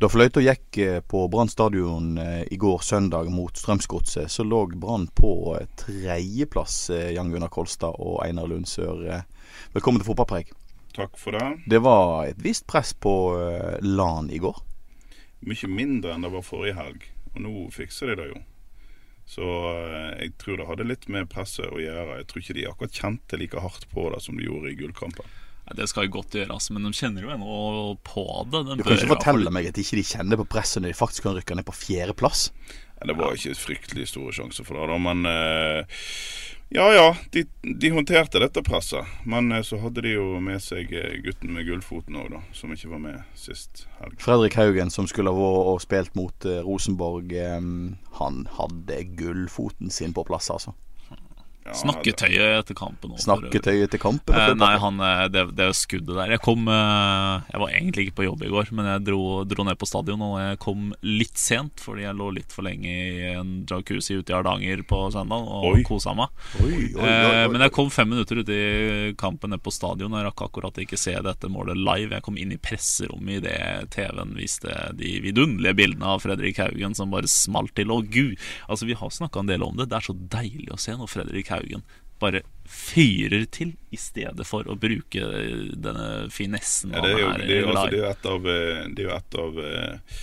Da fløyta gikk eh, på Brann stadion eh, i går søndag mot Strømsgodset, så lå Brann på eh, tredjeplass, Jan Gunnar Kolstad og Einar Lund Sør. Eh, Velkommen til fotballpreik. Takk for det. Det var et visst press på LAN i går. Mye mindre enn det var forrige helg. Og nå fikser de det jo. Så jeg tror det hadde litt med presset å gjøre. Jeg tror ikke de akkurat kjente like hardt på det som de gjorde i gullkampen. Det skal jo godt gjøres, men de kjenner jo ennå på det. De Du kan ikke fortelle meg at de ikke kjenner på presset når de faktisk kan rykke ned på fjerdeplass. Ja, Det var ikke fryktelig store sjanser for det, da, men eh, ja ja, de, de håndterte dette presset. Men eh, så hadde de jo med seg eh, gutten med gullfoten òg, da, som ikke var med sist helg. Fredrik Haugen, som skulle ha vært og spilt mot eh, Rosenborg, eh, han hadde gullfoten sin på plass, altså. Ja, Snakketøyet etter kampen. også. Snakketøyet etter kampen. Eh, nei, han, eh, det, det skuddet der Jeg kom eh, Jeg var egentlig ikke på jobb i går, men jeg dro, dro ned på stadion, og jeg kom litt sent fordi jeg lå litt for lenge i en jacuzzi ute i Hardanger på søndag og kosa meg. Oi, oi, oi, Eh, oi. men jeg kom fem minutter ut i kampen nede på stadion. Jeg rakk akkurat ikke se dette målet live. Jeg kom inn i presserommet idet TV-en viste de vidunderlige bildene av Fredrik Haugen som bare smalt til. Å, gud, altså vi har snakka en del om det. Det er så deilig å se når Fredrik Haugen bare fyrer til i stedet for å bruke denne finessen Ja, det, er jo, det, er jo, altså, det er jo et av, eh, det er jo et av uh,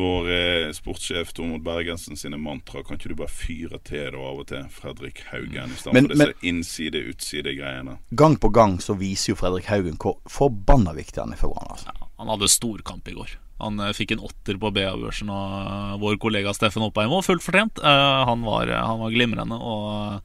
vår eh, sportssjef Tormod Bergensen sine mantra. Kan ikke du bare fyre til det av og til, Fredrik Haugen, i stedet Men- for disse innside-utside-greiene? Gang på gang så viser jo Fredrik Haugen hvor forbanna viktig han er for Brann. Altså. Han hadde storkamp i går. Han eh, fikk en åtter på BA-børsen av vår kollega Steffen Oppheim, og fullt fortjent. Eh, han, var, han var glimrende, og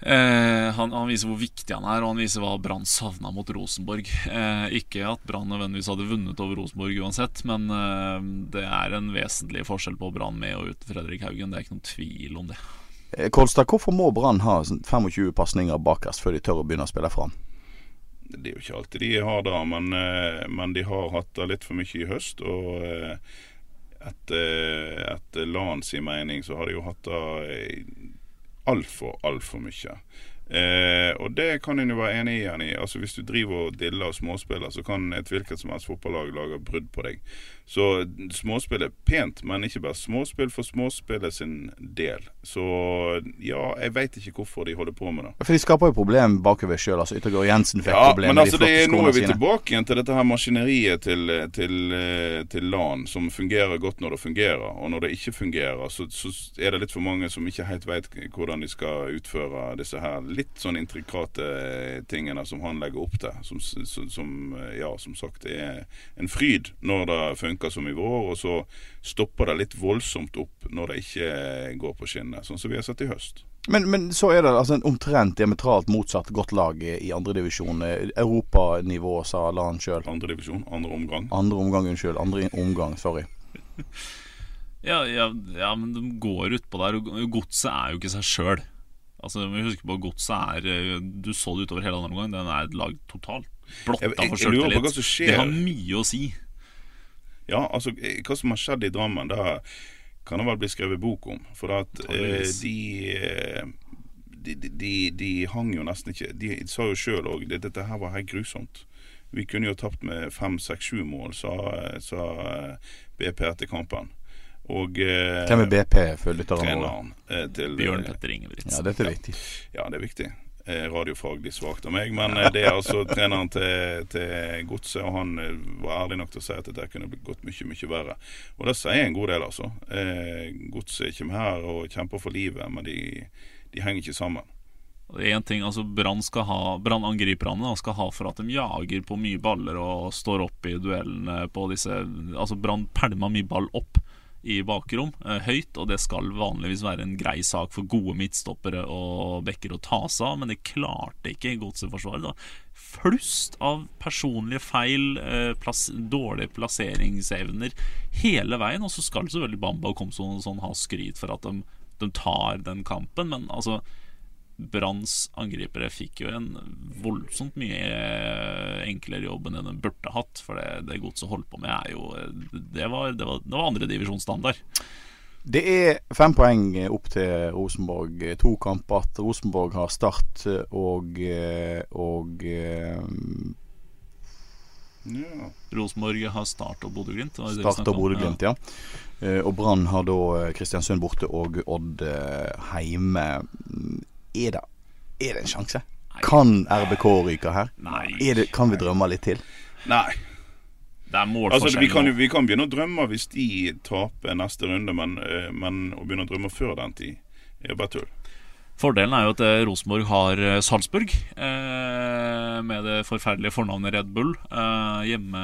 eh, han, han viser hvor viktig han er, og han viser hva Brann savna mot Rosenborg. Eh, ikke at Brann nødvendigvis hadde vunnet over Rosenborg uansett, men eh, det er en vesentlig forskjell på Brann med og uten Fredrik Haugen. Det er ikke noen tvil om det. Eh, Kolstad, hvorfor må Brann ha sånn 25 pasninger bakerst før de tør å begynne å spille fram? Det er jo ikke alltid de har det, men, eh, men de har hatt det litt for mye i høst. Og eh, etter, etter LAN sin mening så har de jo hatt det altfor, altfor mye. Eh, og det kan en jo være enig i. Altså Hvis du driver og diller og småspiller, så kan et hvilket som helst fotballag lage brudd på deg. Så småspill er pent, men ikke bare småspill for småspillet sin del. Så ja, jeg veit ikke hvorfor de holder på med det. For de skaper jo problem bakover sjøl. Altså, Yttergård Jensen fikk Ja, problemer med altså de det skoene er, nå er vi sine. tilbake igjen til dette her maskineriet til, til, eh, til LAN, som fungerer godt når det fungerer. Og når det ikke fungerer, så, så er det litt for mange som ikke helt vet hvordan de skal utføre disse her litt sånn intrikate tingene som han legger opp til. Som, som, som eh, ja, som sagt er en fryd når det funker som i vår, og så stopper det litt voldsomt opp når det ikke går på skinner, sånn som vi har sett i høst. Men, men så er det altså en omtrent diametralt motsatt godt lag i andredivisjon. Europanivå, sa Lan sjøl. Andredivisjon, andre omgang. Andre omgang, unnskyld. Andre omgang, sorry. Ja, ja, ja, men de går utpå der, og godset er jo ikke seg sjøl. Altså, vi må huske på Godset er eh, Du så det utover hele andre omgang. Den er et lag totalt blotta for sjøltillit. Det har mye å si. Ja, altså eh, hva som har skjedd i Drammen, det kan det vel bli skrevet bok om. For at eh, de, eh, de, de, de De hang jo nesten ikke De sa jo sjøl òg at dette her var helt grusomt. Vi kunne jo tapt med fem, seks, sju mål, sa, sa eh, BP etter kampen. Og eh, Hvem er BP for lytterne våre? Treneren til Bjørn Petter Ingebrigtsen. Ja, dette er viktig. Ja, det er viktig. Eh, radiofaglig svakt av meg, men eh, det er altså treneren til, til Godset, og han eh, var ærlig nok til å si at dette kunne gått mye, mye verre. Og det sier en god del, altså. Godset kommer her og kjemper for livet, men de, de henger ikke sammen. En ting, altså Brann Brannangriperne skal ha for at de jager på mye baller og står opp i duellene på disse Altså Brann pælma mye ball opp i bakrom, eh, høyt, og det skal vanligvis være en grei sak for gode midtstoppere og bekker å ta seg av, men det klarte ikke Godset-forsvaret. da Flust av personlige feil, eh, plass, dårlige plasseringsevner hele veien. Og så skal selvfølgelig Bamba og Komson sånn, ha skryt for at de, de tar den kampen, men altså Branns angripere fikk jo en voldsomt mye eh, enklere jobb enn de burde hatt. For det, det godset holdt på med, er jo Det var, det var, det var andredivisjonsstandard. Det er fem poeng opp til Rosenborg. To kamper at Rosenborg har Start og, og ja. Rosenborg har Start og Bodø-Glimt. Start og Bodø-Glimt, ja. ja. Og Brann har da Kristiansund borte og Odd hjemme. Er det, er det en sjanse? Nei. Kan RBK ryke her? Nei. Det, kan vi drømme litt til? Nei. Det er altså, vi, kan, vi kan begynne å drømme hvis de taper neste runde, men, eh, men å begynne å drømme før den tid er bare tull. Fordelen er jo at eh, Rosenborg har eh, Salzburg, eh, med det forferdelige fornavnet Red Bull, eh, hjemme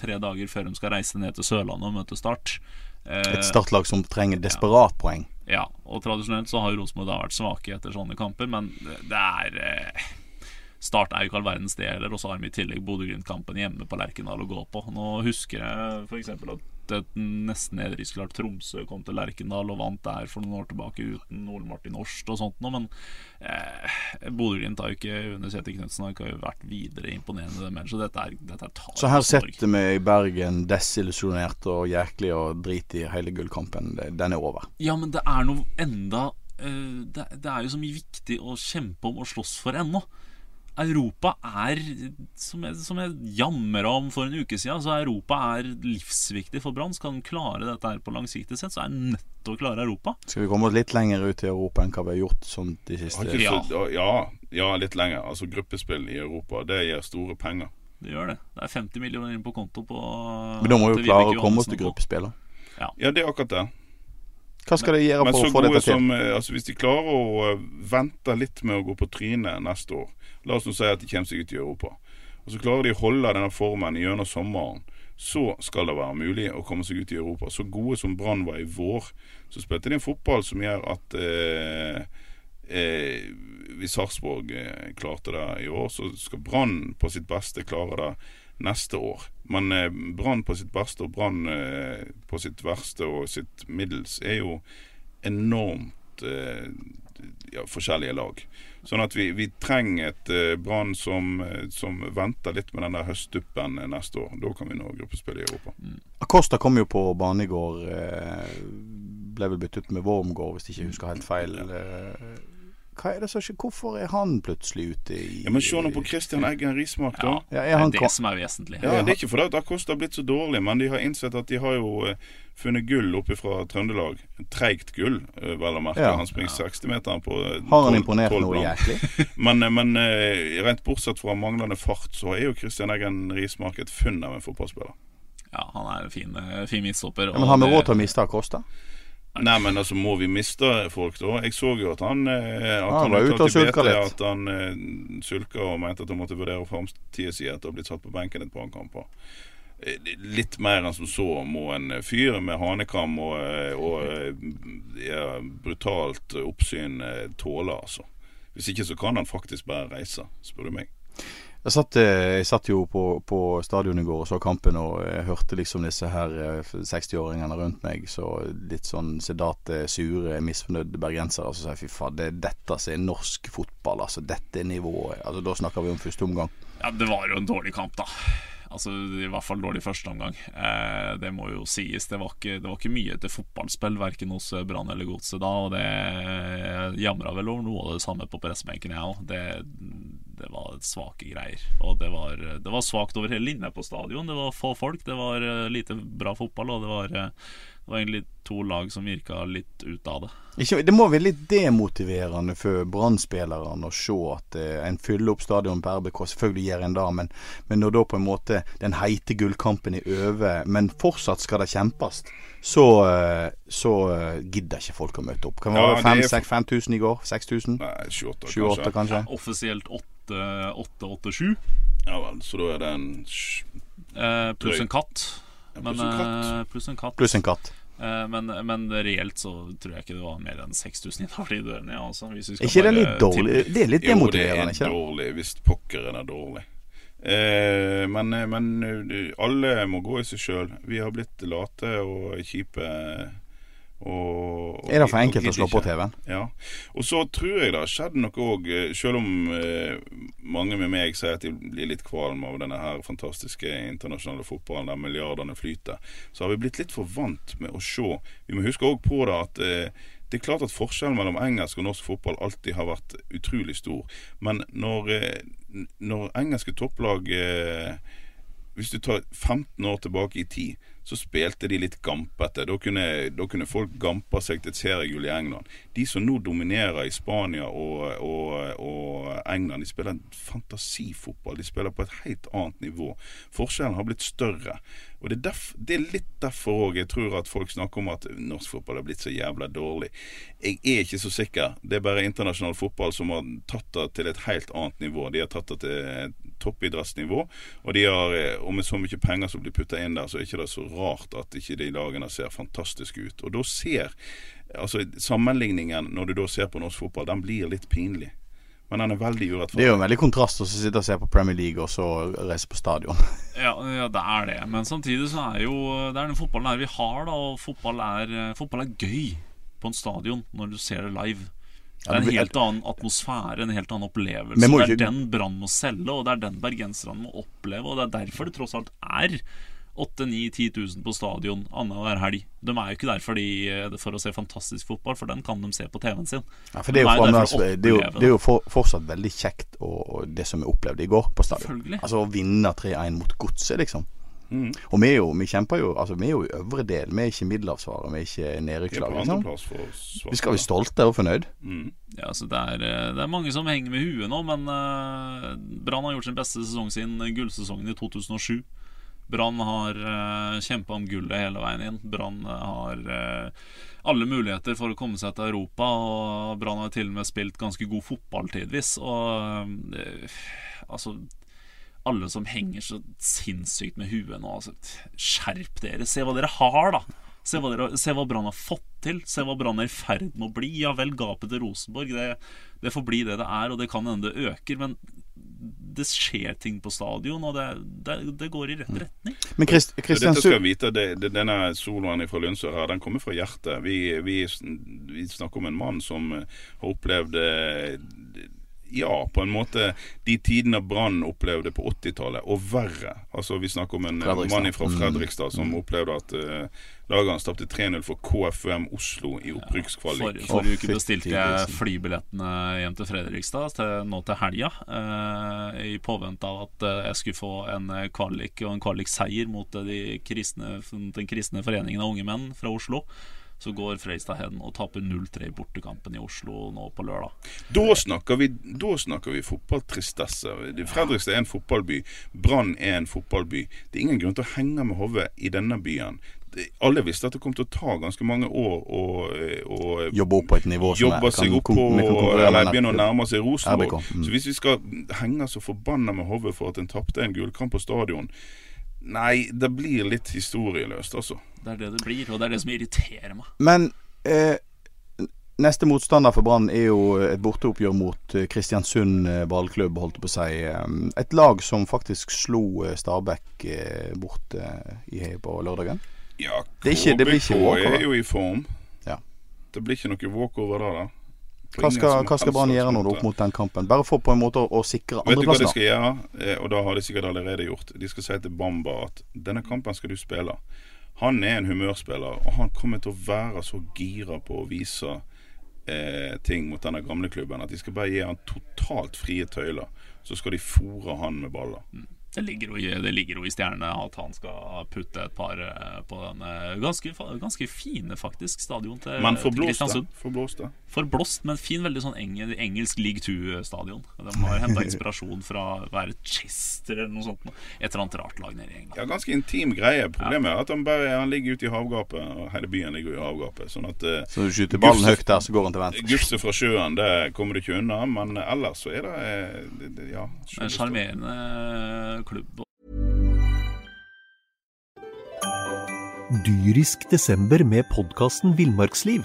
tre dager før de skal reise ned til Sørlandet og møte Start. Eh, Et startlag som trenger desperat ja. poeng. Ja, og tradisjonelt så har Rosenborg da vært svake etter sånne kamper, men det er eh, Start er jo ikke all verdens det heller, og så har vi i tillegg Bodø-Glimt-kampen hjemme på Lerkendal å gå på. Nå husker jeg f.eks. at et nesten nedrykksklart Tromsø kom til Lerkendal og vant der for noen år tilbake uten Ole Martin Årst og sånt noe, men eh, Bodø-Glimt har jo ikke under Kjetil Knutsen har ikke vært videre imponerende, dem så dette er, dette er Så her setter vi i Bergen desillusjonert og jæklig og drit i hele gullkampen. Den er over. Ja, men det er noe enda uh, det, det er jo så mye viktig å kjempe om og slåss for ennå. Europa er, som jeg, som jeg jammer om for en uke siden, så Europa er livsviktig for Brann. Skal den klare dette her på langsiktig sett, så er den nødt til å klare Europa. Skal vi komme oss litt lenger ut i Europa enn hva vi har gjort sånn de siste ja. ja, ja, litt lenger. Altså Gruppespill i Europa, det gir store penger. Det gjør det. Det er 50 millioner inn på konto på Men da må vi jo klare å komme oss til gruppespill, ja. ja, det er akkurat det. Hva skal de gjøre for å få dette til? Som, eh, altså, hvis de klarer å eh, vente litt med å gå på trynet neste år La oss nå si at de kommer seg ut i Europa. Og Så klarer de å holde denne formen gjennom sommeren. Så skal det være mulig å komme seg ut i Europa. Så gode som Brann var i vår, så spilte de en fotball som gjør at eh, eh, Hvis Sarpsborg eh, klarte det i år, så skal Brann på sitt beste klare det neste år. Men eh, Brann på sitt beste og Brann eh, på sitt verste og sitt middels er jo enormt eh, ja, forskjellige lag. Sånn at vi, vi trenger et uh, Brann som, uh, som, venter litt med den der høstduppen uh, neste år. Da kan vi nå gruppespill i Europa. Mm. Acosta kom jo på banen i går. ble vel byttet ut med Wormgård, hvis jeg ikke husker helt feil. Ja hva er det som skjer? Hvorfor er han plutselig ute i Ja, Men se nå på Christian Eggen Rismark, da. Ja, ja, det er det som er vesentlig. Ja, Det er ikke fordi at Acosta har blitt så dårlig, men de har innsett at de har jo uh, funnet gull oppe fra Trøndelag. Treigt gull, uh, vel å merke. Ja. Han springer 60-meteren på 12, Har han imponert noe jæklig? men, men rent bortsett fra manglende fart, så er jo Christian Eggen Rismark et funn av en fotballspiller. Ja, han er en fin, fin midtstopper. Ja, men har vi råd til å miste Acosta? Nei, men altså, må vi miste folk, da? Jeg så jo at han eh, At han, han var ute og sulka litt. At han uh, sulka og mente at han måtte vurdere framtida si etter å ha blitt satt på benken et par kamper. Eh, litt mer enn som så må en fyr med hanekam og, og ja, brutalt oppsyn tåle, altså. Hvis ikke så kan han faktisk bare reise, spør du meg. Jeg satt, eh, jeg satt jo på, på stadion i går og så kampen og jeg hørte liksom disse her 60-åringene eh, rundt meg. Så litt sånn sedate, sure, misfornøyde bergensere. Sa fy faen, det er dette som er norsk fotball. Altså dette nivået. Altså Da snakker vi om første omgang. Ja, det var jo en dårlig kamp, da. Altså I hvert fall dårlig første omgang. Eh, det må jo sies. Det var ikke, det var ikke mye til fotballspill, verken hos Brann eller Godset da. Og det jamra vel over noe av det samme på pressebenken, jeg òg. Det, var svake greier. Og det var, det var svakt over hele linja på stadion. Det var få folk, det var eh, lite bra fotball, og det var, eh, Det var egentlig to lag som virka litt ut av det. Ikke, det må være litt demotiverende for Brann-spillerne å se at eh, en fyller opp stadion på RBK. Selvfølgelig gjør en det, men, men når da på en måte den heite gullkampen er over, men fortsatt skal det kjempes, så, så gidder ikke folk å møte opp. Kan det være ja, er 5000 i går? 6000? Nei, 28 28 kanskje. kanskje? Offisielt 887 Ja vel, så da er det en eh, pluss en katt. Ja, Men, pluss en katt. eh, pluss en katt. Pluss en katt. Eh, men, men reelt så tror jeg ikke det var mer enn 6000 innafor de dørene. Ja, altså, hvis vi skal ikke det er litt dårlig? tippe. Det er litt Jo, det er dårlig hvis pokker er dårlig. Eh, men, men eh, alle må gå i seg sjøl. Vi har blitt late og kjipe. Og, og Er det for enkelt å slå på. TV-en? Ja. Og så tror jeg det har skjedd noe òg, selv om eh, mange med meg sier at de blir litt kvalm av denne her fantastiske internasjonale fotballen der milliardene flyter, så har vi blitt litt for vant med å se. Vi må huske òg på det at eh, det er klart at forskjellen mellom engelsk og norsk fotball alltid har vært utrolig stor. Men når, eh, når engelske topplag eh, Hvis du tar 15 år tilbake i tid, så spilte de litt gampete. Da kunne, da kunne folk gampe seg til et seriegull i England. De som nå dominerer i Spania og, og, og England, de spiller fantasifotball. De spiller på et helt annet nivå. Forskjellen har blitt større. Og det er, derf, det er litt derfor òg jeg tror at folk snakker om at norsk fotball har blitt så jævla dårlig. Jeg er ikke så sikker. Det er bare internasjonal fotball som har tatt det til et helt annet nivå. De har tatt det til toppidrettsnivå, og, de har, eh, og med så mye penger som blir putta inn der, så er det ikke så rart at ikke de lagene ser fantastiske ut. Og da ser Altså Sammenligningen når du da ser på norsk fotball, den blir litt pinlig. Men den er veldig Det er jo en veldig kontrast å sitte og se på Premier League og så reise på stadion. Ja, ja, det er det. Men samtidig så er jo det er den fotballen her vi har, da. Og fotball er, fotball er gøy på en stadion når du ser det live. Det er en helt annen atmosfære, en helt annen opplevelse. Ikke... Det er den Brann må selge, og det er den bergenserne må oppleve. Og det er derfor det tross alt er 8000-10 000 på stadion annenhver helg. De er jo ikke der fordi, eh, for å se fantastisk fotball, for den kan de se på TV-en sin. Ja, for det er jo, De er for det er jo, det er jo for, fortsatt veldig kjekt og, og det som vi opplevde i går på stadion. Altså å vinne 3-1 mot Godset, liksom. Mm. Og vi er jo, vi kjemper jo Altså vi er jo i øvre del. Vi er ikke middelavsvaret, vi er ikke nedrykkslag. Liksom. Vi skal være stolte og fornøyd. Mm. Ja, så det er, eh, det er mange som henger med huet nå, men uh, Brann har gjort sin beste sesong siden gullsesongen i 2007. Brann har uh, kjempa om gullet hele veien inn. Brann eh, har eh, alle muligheter for å komme seg til Europa, og Brann har til og med spilt ganske god fotball tidvis. Og altså alle som henger så sinnssykt med huet nå, altså, skjerp dere. Se hva dere har, da. Se hva, hva Brann har fått til. Se hva Brann er i ferd med å bli. Ja vel, gapet til Rosenborg, det, det får bli det det er, og det kan hende det øker. Men det skjer ting på stadion, og det, det, det går i rett retning. Men Christ, Så Dette skal jeg vite, det, det, Denne soloen fra Lundsør her, den kommer fra hjertet. Vi, vi, vi snakker om en mann som eh, har opplevd eh, Ja, på en måte de tidene Brann opplevde på 80-tallet, og verre. Altså Vi snakker om en eh, mann fra Mm. Fredrikstad som opplevde at uh, laget hans tapte 3-0 for KFUM Oslo i opprykkskvalik. Ja, forrige uke bestilte jeg flybillettene hjem til Fredrikstad til, nå til helga. uh, I påvente av at uh, jeg skulle få en eh, kvalik og en kvalikseier mot eh, de kristne, den kristne foreningen av unge menn fra Oslo. Så går Freistad hen og taper 0-3 i bortekampen i Oslo nå på lørdag. Da snakker vi, da snakker vi fotballtristesse. Fredrikstad er en fotballby. Brann er en fotballby. Det er ingen grunn til å henge med hodet i denne byen. Alle visste at det kom til å ta ganske mange år å, å jobber opp på et nivå som jobbe seg opp på Eller begynne å nærme seg Rosenborg. Mm. Så hvis vi skal henge så forbanna med hodet for at en tapte en gullkamp på stadion Nei, det blir litt historieløst, altså. Det er det det blir, og det er det som irriterer meg. Men eh, neste motstander for Brann er jo et borteoppgjør mot eh, Kristiansund eh, ballklubb, holdt jeg på å si. Eh, Et lag som faktisk slo Stabæk bort i, på lørdagen. Ja, Det er blir ikke KBK er jo i form. Ja. Det blir ikke noe walkover da, da. Hva skal, hva skal Brann gjøre nå opp mot den kampen? Bare for på en måte å, å sikre Vet du hva de skal gjøre? Eh, Og da har de sikkert allerede gjort. De skal si til Bamba at denne kampen skal du spille. Han er en humørspiller, og han kommer til å være så gira på å vise eh, ting mot denne gamle klubben at de skal bare gi han totalt frie tøyler. Så skal de fòre han med baller. Det ligger, jo i, det ligger jo i stjernene at han skal putte et par eh, på den eh, ganske, ganske fine, faktisk, stadion til, Men. Kristiansund. Forblåst, da. Forblåst, men fin, veldig sånn engel, engelsk league two-stadion. De har henta inspirasjon fra å være Chester eller noe sånt. Et eller annet rart lag nede i England. Ja, Ganske intim greie. Problemet er at han bare han ligger ute i havgapet, og hele byen ligger i havgapet. Sånn at uh, Så du skyter ballen Gufse- høyt der, så går han til venstre. Gufset fra sjøen, det kommer du ikke unna. Men ellers så er det, eh, det, det Ja. En sjarmerende klubb. Dyrisk desember med podkasten Villmarksliv.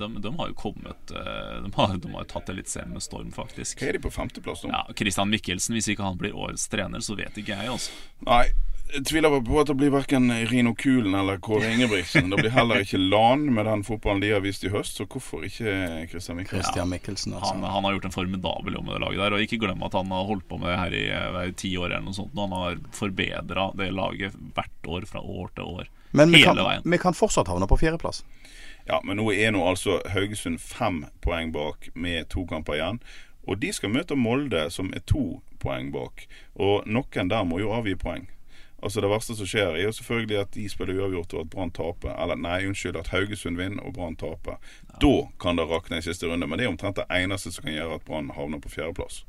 De, de har jo kommet eh, De har, de har jo tatt Eliteserien med storm, faktisk. Hva er de på femteplass nå? Ja, Christian Mikkelsen, hvis ikke han blir årets trener, så vet ikke jeg, altså. Nei, jeg tviler på at det blir verken Rino Kulen eller Kåre Ingebrigtsen. Det blir heller ikke LAN med den fotballen de har vist i høst, så hvorfor ikke Christian Mikkelsen? Christian Michelsen altså. Han, han har gjort en formidabel jobb med det laget der. Og ikke glem at han har holdt på med det her i ti år eller noe sånt. Og han har forbedra det laget hvert år fra år til år. Men vi kan, vi kan fortsatt havne på fjerdeplass. Ja, men nå er nå altså Haugesund fem poeng bak med to kamper igjen. Og de skal møte Molde, som er to poeng bak. Og noen der må jo avgi poeng. Altså Det verste som skjer, er jo selvfølgelig at de spiller uavgjort og at Brann taper. Eller nei, unnskyld, at Haugesund vinner og Brann taper. Da kan det rakne i siste runde. Men det er omtrent det eneste som kan gjøre at Brann havner på fjerdeplass.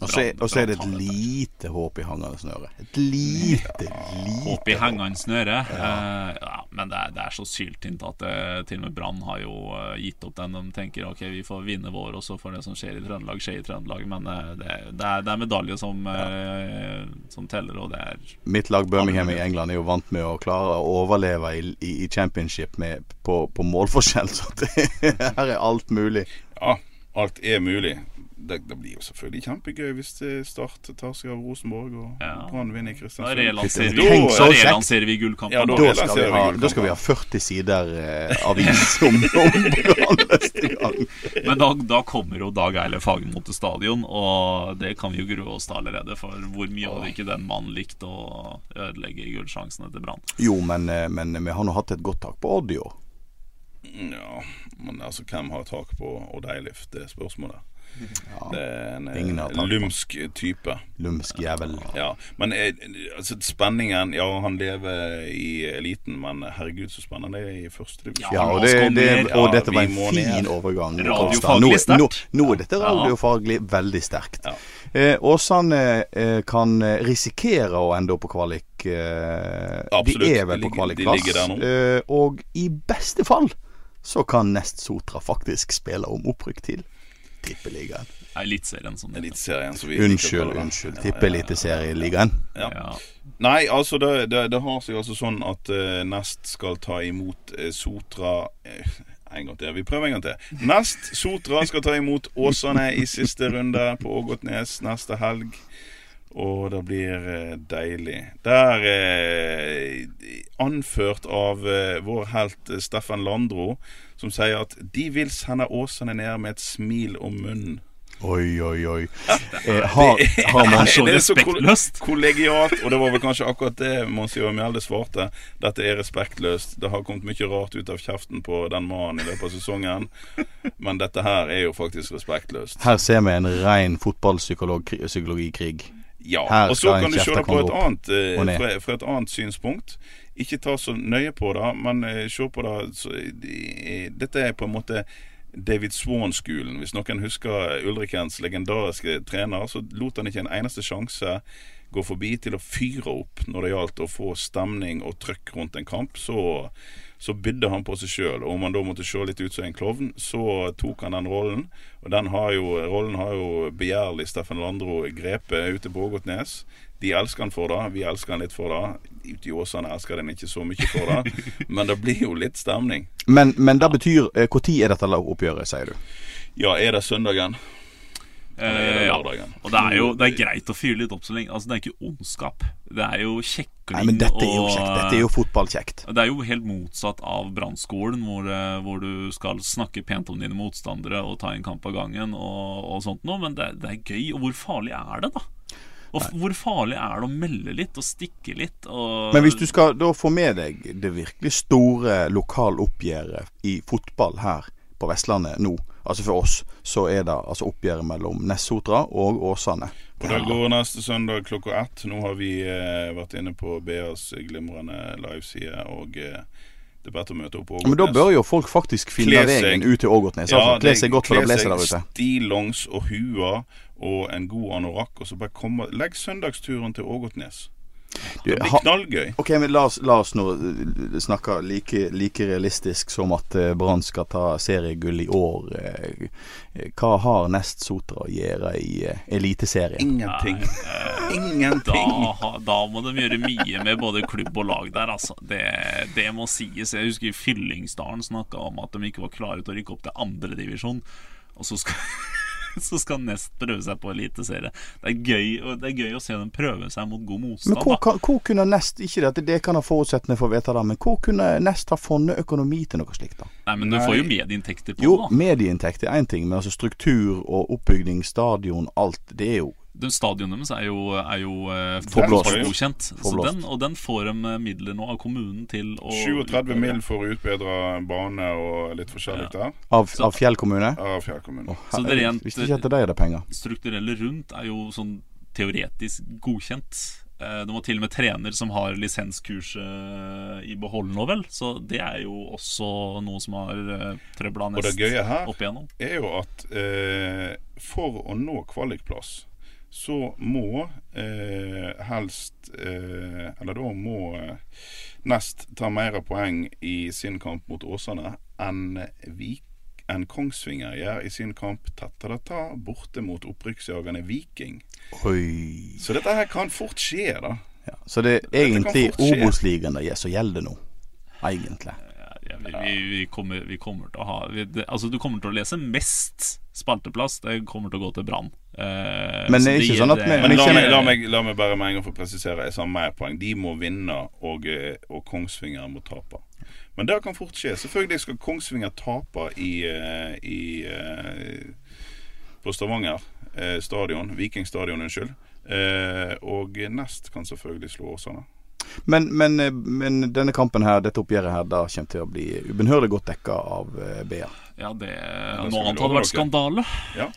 Og så er, det et lite håp i hangende snøre. Et lite, lite Håp i hengende snøre. Eh, ja, men det er, det er så syltynt at det, til og med Brann har jo eh, gitt opp den. De tenker ok, vi får vinne vår, og så får det som skjer i Trøndelag, skje i Trøndelag. Men uh, det, det, er, det er medalje som, uh, som teller, og det er Mitt lag Birmingham i England er jo vant med å klare å overleve i, i, i championship med, på, på målforskjell, så det, her er alt mulig. Ja, alt er mulig. Det, det blir jo selvfølgelig kjempegøy hvis Start tar seg av Rosenborg og Ja. Brann vinner i Da Kristiansund. vi, da relanserer vi gullkampen. Ja, da Da skal vi ha, da skal vi ha 40 sider eh, avis om, om Brann neste gang. Men da, da kommer jo Dag Eilef Fagermo til stadion, og det kan vi jo grue oss til allerede. For hvor mye hadde ikke den mannen likt å ødelegge gullsjansene til Brann? Jo, men, eh, men vi har nå hatt et godt tak på Odd i år. Ja, men altså, hvem har tak på Odd Eilif? Det er spørsmålet. Det er en eh, lumsk type. Lumsk jævel. Ja, men eh, altså, spenningen Ja, han lever i eliten, men herregud, så spennende det er i første divisjon. Ja, og, det, det, og dette var en fin ned. overgang. Nå, nå, nå er dette radiofaglig veldig sterkt. Ja. Eh, Åsane eh, kan eh, risikere å ende opp på kvalik. Eh, Absolutt. De er vel på kvalikplass. Eh, og i beste fall så kan Nest Sotra faktisk spille om opprykk til Tippeligaen. Eliteserien, som det. Eliteserien, som vi Unnskyld, unnskyld. Tippeliteserieligaen. Ja. Ja. Nei, altså det, det, det har seg altså sånn at uh, Nest skal ta imot uh, Sotra uh, En gang til. Vi prøver en gang til. Nest Sotra skal ta imot Åsane i siste runde på Ågotnes neste helg. Og det blir eh, deilig. Der, eh, anført av eh, vår helt eh, Steffen Landro, som sier at de vil sende Åsane ned med et smil om munnen. Oi, oi, oi. Eh, har, har man så det er så respektløst. kollegialt, og det var vel kanskje akkurat det Monsieur Mjelde svarte. Dette er respektløst. Det har kommet mye rart ut av kjeften på den mannen i løpet av sesongen. Men dette her er jo faktisk respektløst. Her ser vi en ren fotballpsykologikrig. Ja. Her Og så kan du se det på et annet, eh, fra, fra et annet synspunkt. Ikke ta så nøye på det, men eh, se på det så, de, Dette er på en måte David Swan-skolen. Hvis noen husker Ulrikens legendariske trener, så lot han ikke en eneste sjanse gå forbi til å fyre opp når det gjaldt å få stemning og trøkk rundt en kamp. Så, så bydde han på seg sjøl. Om han da måtte se litt ut som en klovn, så tok han den rollen. Og den har jo, rollen har jo begjærlig Steffen Landro grepet ute på Ågotnes. De elsker han for det, vi elsker han litt for det. Ute i Åsane elsker den ikke så mye for det. Men det blir jo litt stemning. Men, men det betyr Når er dette oppgjøret, sier du? Ja, er det søndagen? Eh, ja. Og det er jo det er greit å fyre litt opp så lenge. Altså, det er ikke ondskap. Det er jo kjekling Nei, men dette er jo og- kjekt. Dette er jo fotballkjekt. Det er jo helt motsatt av brannskolen, hvor, eh, hvor du skal snakke pent om dine motstandere og ta en kamp av gangen og, og sånt noe, men det, det er gøy. Og hvor farlig er det, da? Og f- hvor farlig er det å melde litt og stikke litt? Og Men hvis du skal da få med deg det virkelig store lokaloppgjøret i fotball her på Vestlandet nå, altså for oss, så er det altså oppgjøret mellom Nessotra og Åsane. Og det går neste søndag klokka ett. Nå har vi eh, vært inne på BAs glimrende liveside, og eh, det er bedt å møte opp Ågotnes. Men da bør jo folk faktisk finne veien ut til Ågotnes. Altså, kle seg godt for det blåser der ute. Stillongs og hua og en god anorakk, og så bare komme Legg søndagsturen til Ågotnes. Du, Det blir knallgøy. Ok, men la oss, la oss nå eh, snakke like, like realistisk som at eh, Brann skal ta seriegull i år. Eh, Hva har Nest Sotra å gjøre i Eliteserien? Ingenting. Da, Ingenting. Da, da må de gjøre mye med både klubb og lag der, altså. Det, det må sies. Jeg husker Fyllingsdalen snakka om at de ikke var klare til å rykke opp til andredivisjon. Og så skal, så skal Nest prøve seg på eliteserie. Det det er gøy å se dem prøve seg mot god Men hvor, kan- hvor kunne Nest Ikke det at det kan ha forutsetninger for å vite det, men hvor kunne Nest ha funnet økonomi til noe slikt? da? Nei, men du Nei. får jo medieinntekter på Jo, det. Jo, medieinntekt er én ting, men altså struktur og oppbygning, stadion, alt, det er jo Den Stadionet deres er jo, er jo eh, Forblåst. forblåstgodkjent. Så den, og den får de eh, midler nå av kommunen til å 37 mill. for å utbedre bane og litt forskjellig der. av, av Fjell kommune. Av Fjell kommune. Så det rent- det er det penger. strukturelle rundt er jo sånn teoretisk godkjent. Eh, De har til og med trener som har lisenskurset i behold nå, vel. Så det er jo også noe som har trøbla Og det gøye her er jo at eh, for å nå kvalikplass, så må eh, helst eh, Eller da må eh, Nest ta mer poeng i sin kamp mot Åsane enn Vik enn Kongsvinger gjør i sin kamp ta-ta-ta borte mot opprykksjagende Viking. Oi. Så dette her kan fort skje, da. Ja, så det er egentlig. Obos-ligaen det som gjelder nå. Egentlig. Ja, vi, vi, vi, kommer, vi kommer til å ha vi, det, Altså, du kommer til å lese mest spalteplass. Det kommer til å gå til Brann. Eh, Men det er ikke de, sånn at vi- Men Men la meg, la, meg, la meg bare med en gang få presisere. Jeg sa mer poeng. De må vinne, og, eh, og Kongsvinger må tape. Men det kan fort skje. Selvfølgelig skal Kongsvinger tape i, eh, i på Stavanger stadion. Viking stadion, unnskyld. Eh, og Nest kan selvfølgelig slå Åsane. Men, men, men denne kampen her, dette oppgjøret her, da kommer til å bli ubønnhørlig godt dekka av BA. Ja, det, det Noe annet hadde vært skandale. Ja.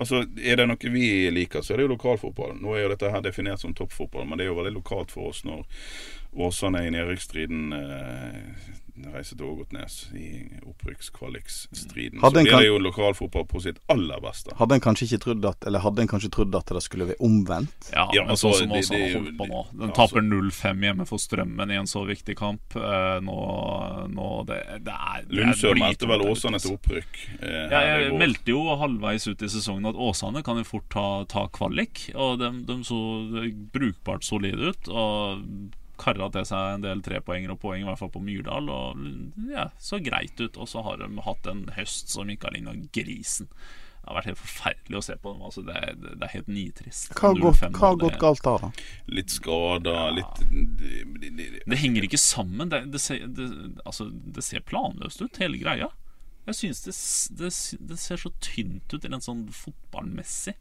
Altså, Er det noe vi liker, så er det jo lokalfotball. Nå er jo dette her definert som toppfotball, men det er jo veldig lokalt for oss når Åsane i nedrykksstriden eh, reiser til Ågotnes i opprykkskvalikstriden. Så blir kan- det jo lokalfotball på sitt aller beste. Hadde en kanskje ikke trodd at Eller hadde en kanskje trodd at det skulle være omvendt? Ja, Ja, men altså, sånn som det- har holdt på nå. Den ja, taper altså- 0-5 hjemme for Strømmen i en så viktig kamp. Eh, nå, nå det, det er det Lundsør meldte vel Åsane altså. til opprykk. Eh, Ja, jeg meldte jo halvveis ut i sesongen at Åsane kan jo fort ta, ta kvalik. Og de, de så brukbart solide ut. Og karra til seg en del trepoenger og poeng, i hvert fall på Myrdal. Og ja, så greit ut. Og så har de hatt en høst som ikke har ligna grisen. Det har vært helt forferdelig å se på dem. Altså, det, er, det er helt nitrist. Hva har gått, hva har gått galt da? da? Litt skader, litt Det henger ikke sammen. Det, det, ser, det, altså, det ser planløst ut, hele greia. Jeg synes det, det, det ser så tynt ut rent sånn fotballmessig.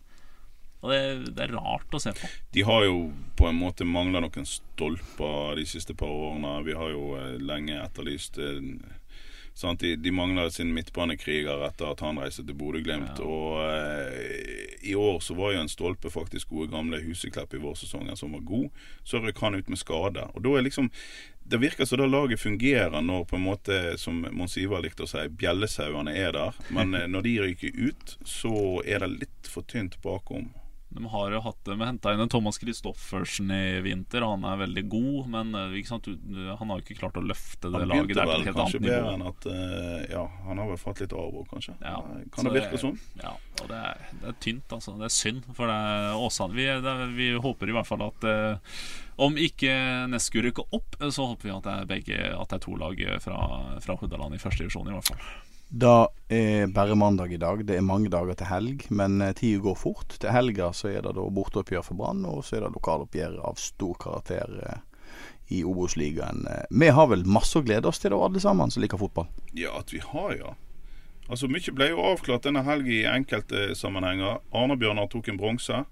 Og det, det er rart å se på. De har jo på en måte mangla noen stolper de siste par årene. Vi har jo eh, lenge etterlyst eh, sant? De, de mangler sin midtbanekriger etter at han reiste til Bodø-Glimt. Og eh, i år så var jo en stolpe faktisk gode gamle Huseklepp i vårsesongen som var god. Så røk han ut med skade. Og da er liksom det virker som da laget fungerer når på en måte, som Mons Ivar likte å si, bjellesauene er der. Men eh, når de ryker ut, så er det litt for tynt bakom. De har jo hatt De henta inn en Thomas Christoffersen i vinter. Han er veldig god, men eh, sant, han har jo ikke klart å løfte det Han laget begynte der til vel et helt kanskje bedre enn at eh, Ja, han har vel fått litt av kanskje. Ja, Eh, kan det virke sånn? Ja, og det er, det er tynt, altså. Det er synd. For det er Åsane vi, vi håper i hvert fall at eh, om ikke Nesku rykker opp, så håper vi at det er begge At det er to lag fra, fra Hordaland i første divisjon, i hvert fall. Det er bare mandag i dag. Det er mange dager til helg, men eh, tida går fort. Til helga så er det da borteoppgjør for Brann, og så er det lokaloppgjør av stor karakter eh, i Obos-ligaen. Eh, Vi har vel masse å glede oss til, da, alle sammen som liker fotball? Ja, at vi har, ja. Altså, Mye ble jo avklart denne helga i enkelte sammenhenger. Arne-Bjørnar tok en bronse.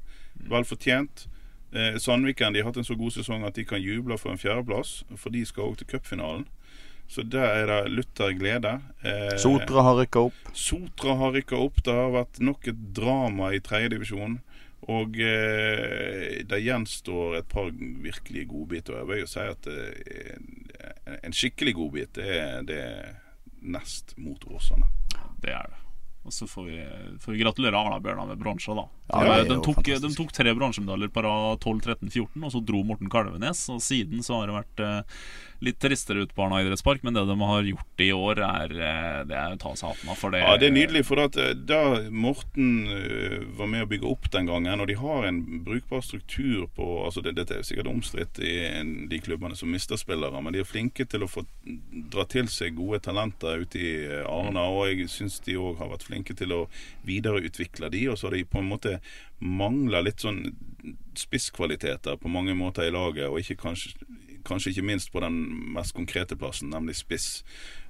Vel fortjent. Eh, Sandviken de har hatt en så god sesong at de kan juble for en fjerdeplass, for de skal òg til cupfinalen. Så der er det lutter glede. Eh, Sotra har rykka opp. Sotra har rykka opp. Det har vært nok et drama i tredjedivisjon. Og eh, det gjenstår et par virkelig godbiter. Jeg vil jo si at eh, en skikkelig godbit, det er, det nest mot Åsane. Det er det. Og så får vi, får vi gratulere Arna-Bjørnar med bronse, da. Ja, de, tok, de tok tre bronsemedaljer på rad 12, 13, 14, og så dro Morten Kalvenes. Og siden så har det vært eh, litt tristere ut på Arna idrettspark, men det de har gjort i år, er eh, Det er å ta seg hatten av for det. Ja, det er nydelig. For at eh, da Morten eh, var med å bygge opp den gangen, og de har en brukbar struktur på altså det, Dette er sikkert omstridt i de klubbene som mister spillere, men de er flinke til å få dra til seg gode talenter ute i Arna. Og jeg syns de òg har vært flinke til å videreutvikle de, og så har de på en måte mangla litt sånn spisskvaliteter på mange måter i laget, og ikke kanskje, kanskje ikke minst på den mest konkrete plassen, nemlig spiss.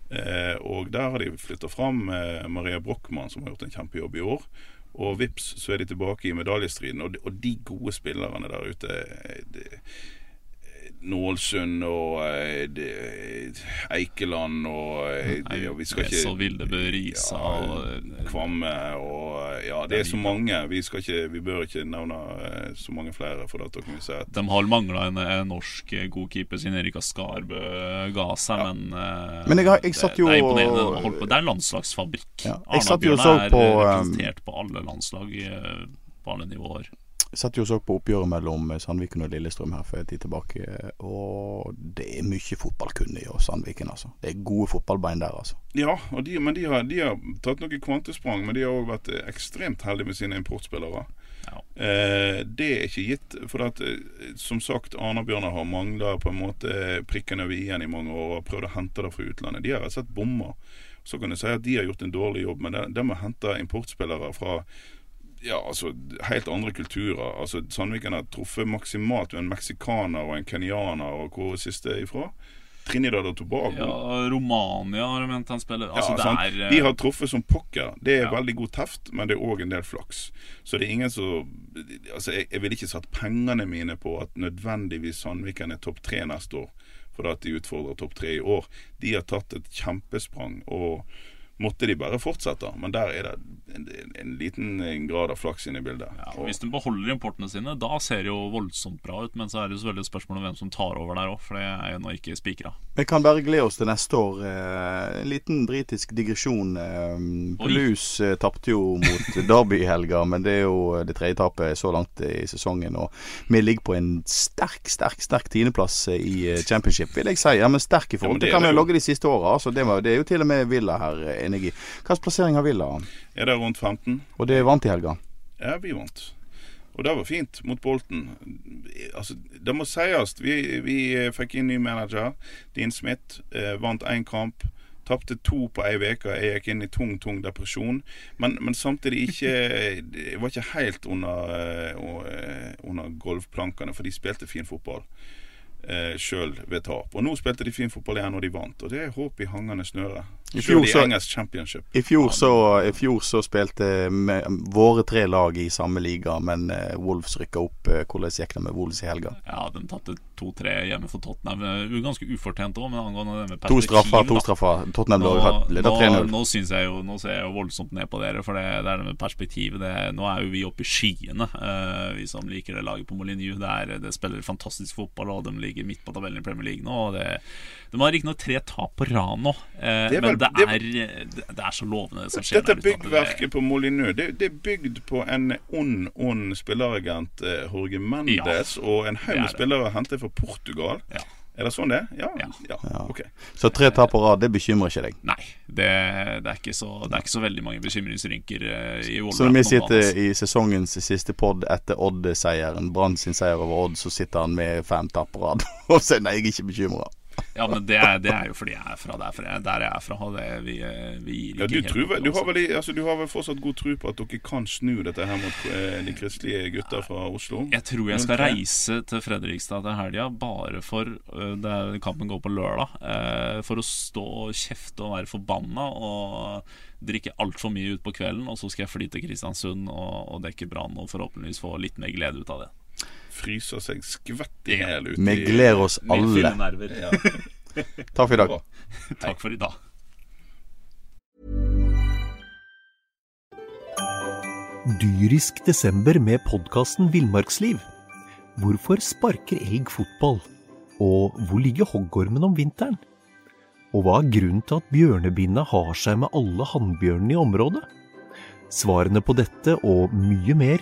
Eh, og der har de flytta fram eh, Maria Brochmann, som har gjort en kjempejobb i år. Og vips, så er de tilbake i medaljestriden. Og de, og de gode spillerne der ute eh, eh, Nålsund og eh, Eikeland og eh, og vi skal ikke og Vildebø Risa og ja, Kvamme og eh, Ja, det er så mange. Vi, skal ikke, vi bør ikke nevne eh, så mange flere, for da kan vi si at De har mangla en, en norsk eh, god keeper siden Erika Skarbø ga seg, men, eh, Men jeg jeg satt jo- det, det er imponerende. Det er landslagsfabrikk. Ja, jeg så Arna-Bjørnar er representert på alle landslag eh, på alle nivåer. Satt jo og så på oppgjøret mellom Sandviken og Lillestrøm her for en tid tilbake. Og det er mye fotballkunnig i Sandviken, altså. Det er gode fotballbein der, altså. Ja, og de, men de har, de har tatt noen kvantesprang, men de har òg vært eh, ekstremt heldige med sine importspillere. Ja. Eh, det er ikke gitt, for at, eh, som sagt, Arna-Bjørnar har mangla på en måte prikken over i-en i mange år og prøvd å hente det fra utlandet. De har rett og slett bomma. Så kan du si at de har gjort en dårlig jobb, men de, de har henta importspillere fra ja, altså helt andre kulturer. Altså Sandviken har truffet maksimalt med en meksikaner og en kenyaner, og hvor er siste ifra? Trinidad og Tobago. Ja, Romania har de ment han spiller. Altså, Ja, er eh, De har truffet som pokker. Det er Ja. veldig god teft, men det er òg en del flaks. Så det er ingen som Altså, jeg, jeg ville ikke satt pengene mine på at nødvendigvis Sandviken er topp tre neste år, fordi at de utfordrer topp tre i år. De har tatt et kjempesprang, og måtte de bare fortsette. Men der er det en, en liten grad av flaks inne i bildet. ja, Og- Hvis de beholder importene sine, da ser det jo voldsomt bra ut. Men så er det selvfølgelig et spørsmål om hvem som tar over der òg, for det er jo nå ikke spikra. Vi kan bare glede oss til neste år. Eh, en liten britisk digresjon. Blues Toulouse eh, tapte jo mot Derby i helga, men det er jo det tredje tapet så langt i sesongen. Og vi ligger på en sterk, sterk sterk tiendeplass eh, i eh, championship, vil jeg si. Ja, men sterk i forhold det til hva vi har jo. logget de siste åra. Altså, det, det er jo til og med Villa her eh, enig i. Slags plassering har Villa? Er det rundt 15? Og det vant i helga. Ja, vi vant. Og det var fint mot Bolten. Altså, det må sies. Vi, vi fikk inn ny manager. Dean Smith eh, vant én kamp. Tapte to på ei uke. Jeg gikk inn i tung, tung depresjon. Men, men samtidig ikke Jeg var ikke helt under, uh, under golfplankene, for de spilte fin fotball eh, sjøl ved tap. Og nå spilte de fin fotball igjen, og de vant. Og det er håp i hangende snøre. I fjor så- I fjor, så, I fjor så spilte våre tre lag i samme liga, men eh, Wolves rykka opp. Eh, hvordan gikk det med Wolves i helga? Ja, de tapte 2-3 hjemme for Tottenham. Eh, Ganske ufortjent òg, men angående det med To straffer, to straffer. Tottenham lå leda nå, 3-0. nå, synes jeg jo, nå ser jeg jo voldsomt ned på dere, for det, det er det med perspektivet. Det, nå er jo vi oppe i skyene, uh, vi som liker det laget på Molyneux. Det, er- det spiller fantastisk fotball, og de ligger midt på tabellen i Premier League nå. Og det, de har riktignok tre tap på rad nå, uh, Det er vel- men det det- er, det, det er så lovende, det som skjer Dette det- byggverket på Molyneux det, det er bygd på en ond, ond spilleragent, eh, Jorge Mendes, og en haug er med spillere hentet fra Portugal. Ja. Er det sånn det? Ja. Ja. ja. Okay. Så tre tap på rad, det bekymrer ikke deg. Nei, det, det, er ikke så, det er ikke så veldig mange bekymringsrynker i i Så når vi sitter i sesongens siste pod etter Odd-seieren, Brann sin seier over Odd, så sitter han med fem tap på rad og sier nei, jeg er ikke bekymra. Ja, men det er, det er jo fordi jeg er fra der, jeg, der jeg er fra. Det, vi, eh, vi gir Ja, du, tror, du, har vel, altså, du har vel fortsatt god tro på at dere kan snu dette her mot eh, de kristelige gutter fra Oslo? Jeg tror jeg skal reise til Fredrikstad til helga bare for er, Kampen går på lørdag. for å stå og kjefte og være forbanna og drikke altfor mye utpå kvelden. Og så skal jeg fly til Kristiansund og, og dekke Brann og forhåpentligvis få litt mer glede ut av det. Fryser seg skvett i hjel ute Vi gleder oss alle. Ja. Takk for i dag. Takk for i dag. Dyrisk desember med podkasten Villmarksliv. Hvorfor sparker elg fotball? Og hvor ligger hoggormen om vinteren? Og hva er grunnen til at bjørnebinna har seg med alle hannbjørnene i området? Svarene på dette og mye mer